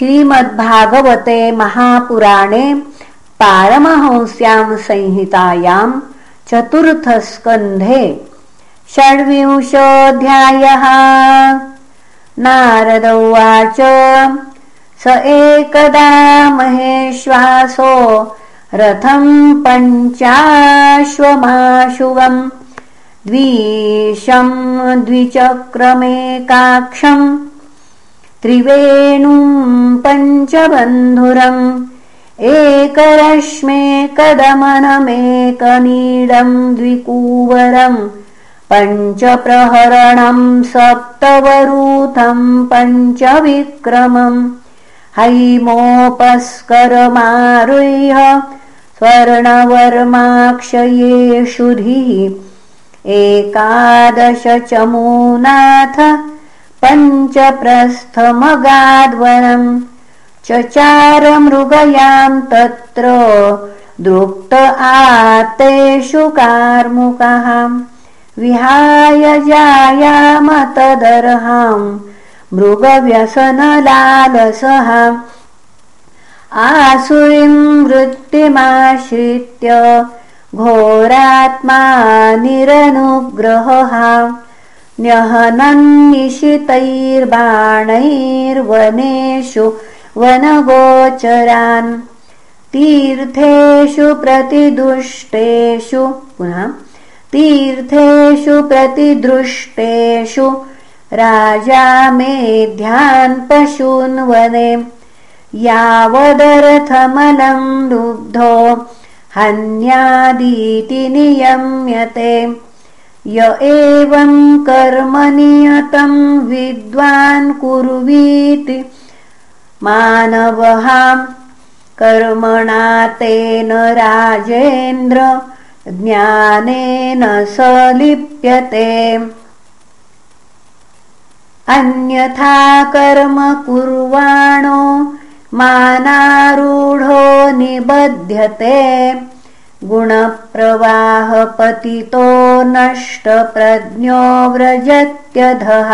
श्रीमद्भागवते महापुराणे पारमहंस्यां संहितायां चतुर्थस्कन्धे षड्विंशोऽध्यायः। नारद उवाच स एकदा महेश्वासो रथं पञ्चाश्वमाशुवम् द्विशं द्विचक्रमेकाक्षम् त्रिवेणुं पञ्चबन्धुरम् एकरश्मेकदमनमेकनीडम् द्विकूवरम् पञ्चप्रहरणम् सप्तवरूथम् पञ्चविक्रमम् हैमोपस्करमारुह्य स्वर्णवर्माक्षयेषुधिः एकादशचमूनाथ पञ्चप्रस्थमगाद्वनम् चचारमृगयाम् तत्र दृप्त आतेषु कार्मुकः। विहाय जायामतदर्हाम् मृगव्यसनलालसः। आसुरीम् वृत्तिमाश्रित्य घोरात्मा निरनुग्रहः न्यहनन्निशितैर्बाणैर्वनेषु वनगोचरान् तीर्थेषु प्रतिदुष्टेषु पुनः तीर्थेषु प्रतिदृष्टेषु राजा मेध्यान् पशून् वने यावदरथमलं लुब्धो हन्यादीति नियम्यते य एवं कर्मनियतं विद्वान् कुर्वीति। मानवहां कर्मणा तेन राजेन्द्र ज्ञानेन स लिप्यते। अन्यथा कर्म कुर्वाणो मानारूढो निबध्यते। गुणप्रवाहपतितो नष्टप्रज्ञो व्रजत्यधः।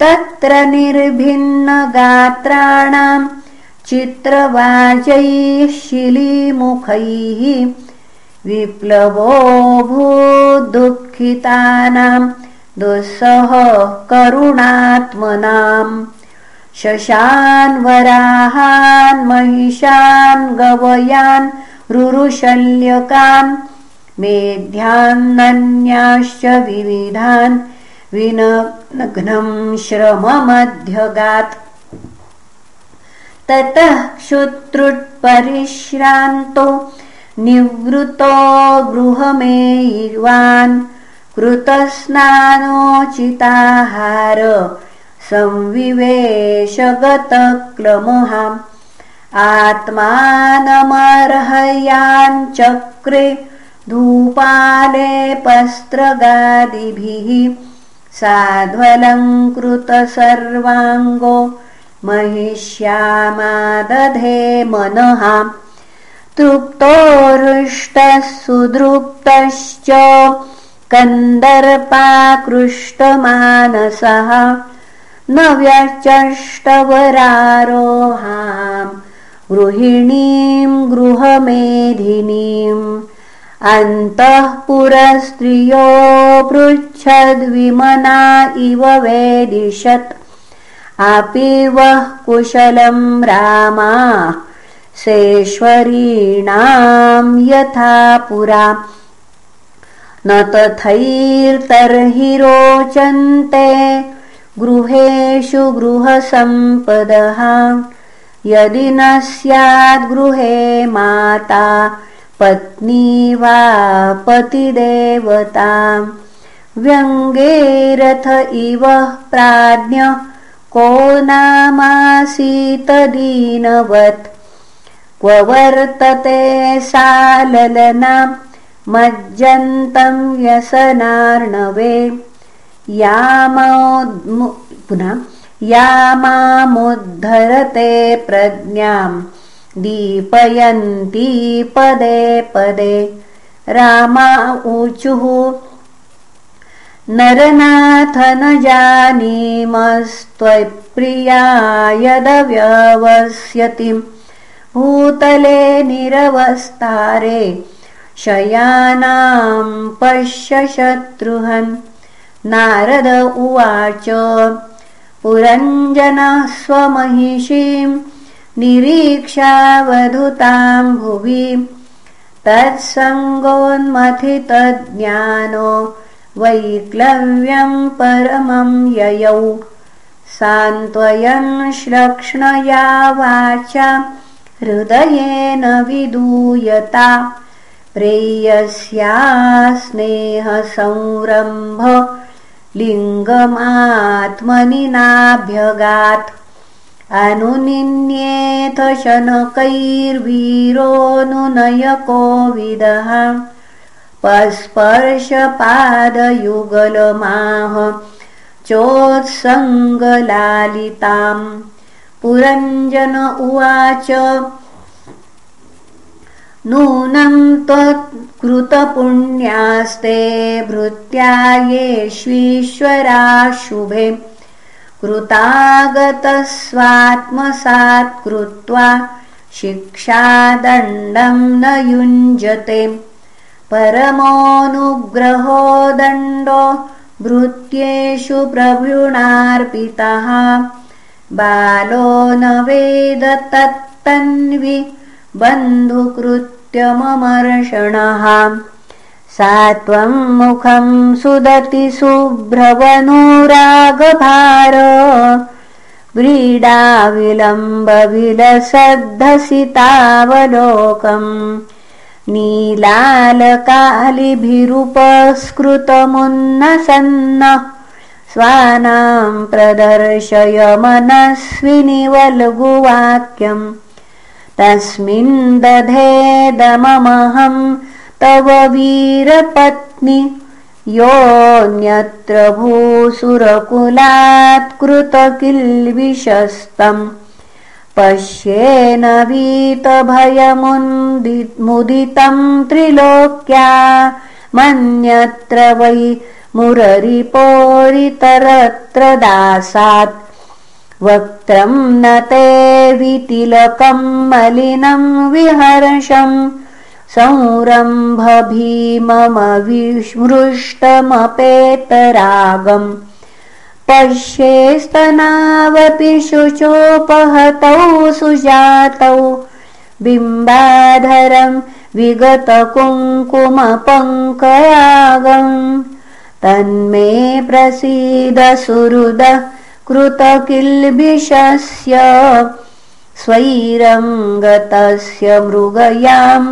तत्र निर्भिन्नगात्राणां चित्रवाचैः शिलीमुखैः विप्लवो भूदुःखितानां दुःसह करुणात्मनाम् शशान् वराहान् महिषान् गवयान् रुरुशल्यकान् मेध्यान्नन्याश्च विविधान् विनग्नं श्रममध्यगात्। ततः क्षुत्रुट्परिश्रान्तो निवृतो गृहमेयिर्वान् कृतस्नानोचिताहार संविवेशगतक्लमहाम् आत्मानमर्हयाञ्चक्रे धूपालेपस्त्रगादिभिः साध्वलङ्कृतसर्वाङ्गो महिष्यामादधे मनः। तृप्तो हृष्टः सुदृप्तश्च कन्दर्पाकृष्टमानसः। न व्यचष्टवरारोहाम् गृहिणीम् गृहमेधिनीम् अन्तःपुरस्त्रियो पृच्छद्विमना इव वेदिशत् अपि वः कुशलम् रामा सेश्वरीणाम् यथा पुरा। न तथैर्तर्हि रोचन्ते गृहेषु गृहसम्पदः। यदि न स्याद्गृहे माता पत्नी वा पतिदेवता व्यङ्गेरथ इव प्राज्ञ को नामासीतदीनवत्। क्व वर्तते साललना मज्जन्तं व्यसनार्णवे। पुनः या मामुद्धरते प्रज्ञां दीपयन्ती पदे पदे। रामा ऊचुः। नरनाथ न यदव्यवस्यति भूतले निरवस्तारे शयानां पश्य शत्रुहन्। नारद उवाच पुरञ्जनः स्वमहिषीं निरीक्षावधुतां भुवि तत्सङ्गोन्मथितज्ञानो वैक्लव्यं परमं ययौ। सान्त्वयन् श्लक्ष्णया वाचा हृदयेन विदूयता। प्रेयस्या स्नेहसंरम्भ लिङ्गमात्मनि नाभ्यगात् अनुनिन्येथ शनकैर्वीरोऽनुनयकोविदः पस्पर्शपादयुगलमाह चोत्सङ्गलालिताम्। पुरञ्जन उवाच नूनं त्वत्कृतपुण्यास्ते भृत्या येष्वीश्वरा शुभे कृतागतस्वात्मसात् कृत्वा शिक्षादण्डं न युञ्जते। परमोऽनुग्रहो दण्डो भृत्येषु प्रभृणार्पितः। बालो न वेद तत्तन्वि बन्धुकृत्यममर्षणः सा त्वं मुखं सुदति शुभ्रवनुरागभार व्रीडाविलम्बविलसद्धसितावलोकम् नीलालकालिभिरुपस्कृतमुन्नसन्न स्वानां प्रदर्शय मनस्विनिवल्गुवाक्यम् तस्मिन् दधेदममहं तव वीरपत्नि योऽन्यत्र भूसुरकुलात्कृतकिल्विषस्तम् पश्येन वीतभयमुदितं त्रिलोक्या मन्यत्र वै मुररिपोरितरत्र दासात्। वक्त्रं न ते वितिलकं मलिनं विहर्षं संरम्भ भीममविस्मृष्टमपेतरागम् पश्येस्तनावपि शुचोपहतौ सुजातौ। बिम्बाधरं विगतकुङ्कुमपङ्कयागम्। तन्मे प्रसीद सुहृद कृतकिल्बिषस्य। स्वैरङ्गतस्य मृगयां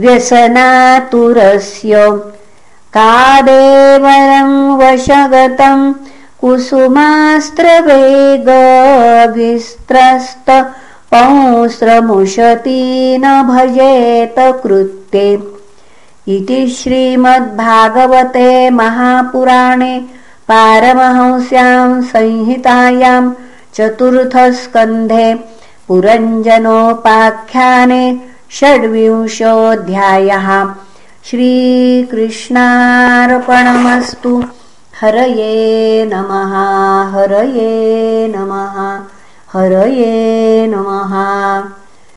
व्यसनातुरस्य। कादेवरं वशगतम् कुसुमास्त्रवेगविस्त्रस्त पौस्रमुशती न भजेत कृत्ये इति श्रीमद्भागवते महापुराणे पारमहंस्यां संहितायां चतुर्थस्कन्धे पुरञ्जनोपाख्याने षड्विंशोऽध्यायः. श्रीकृष्णार्पणमस्तु. हरये नमः हरये नमः हरये नमः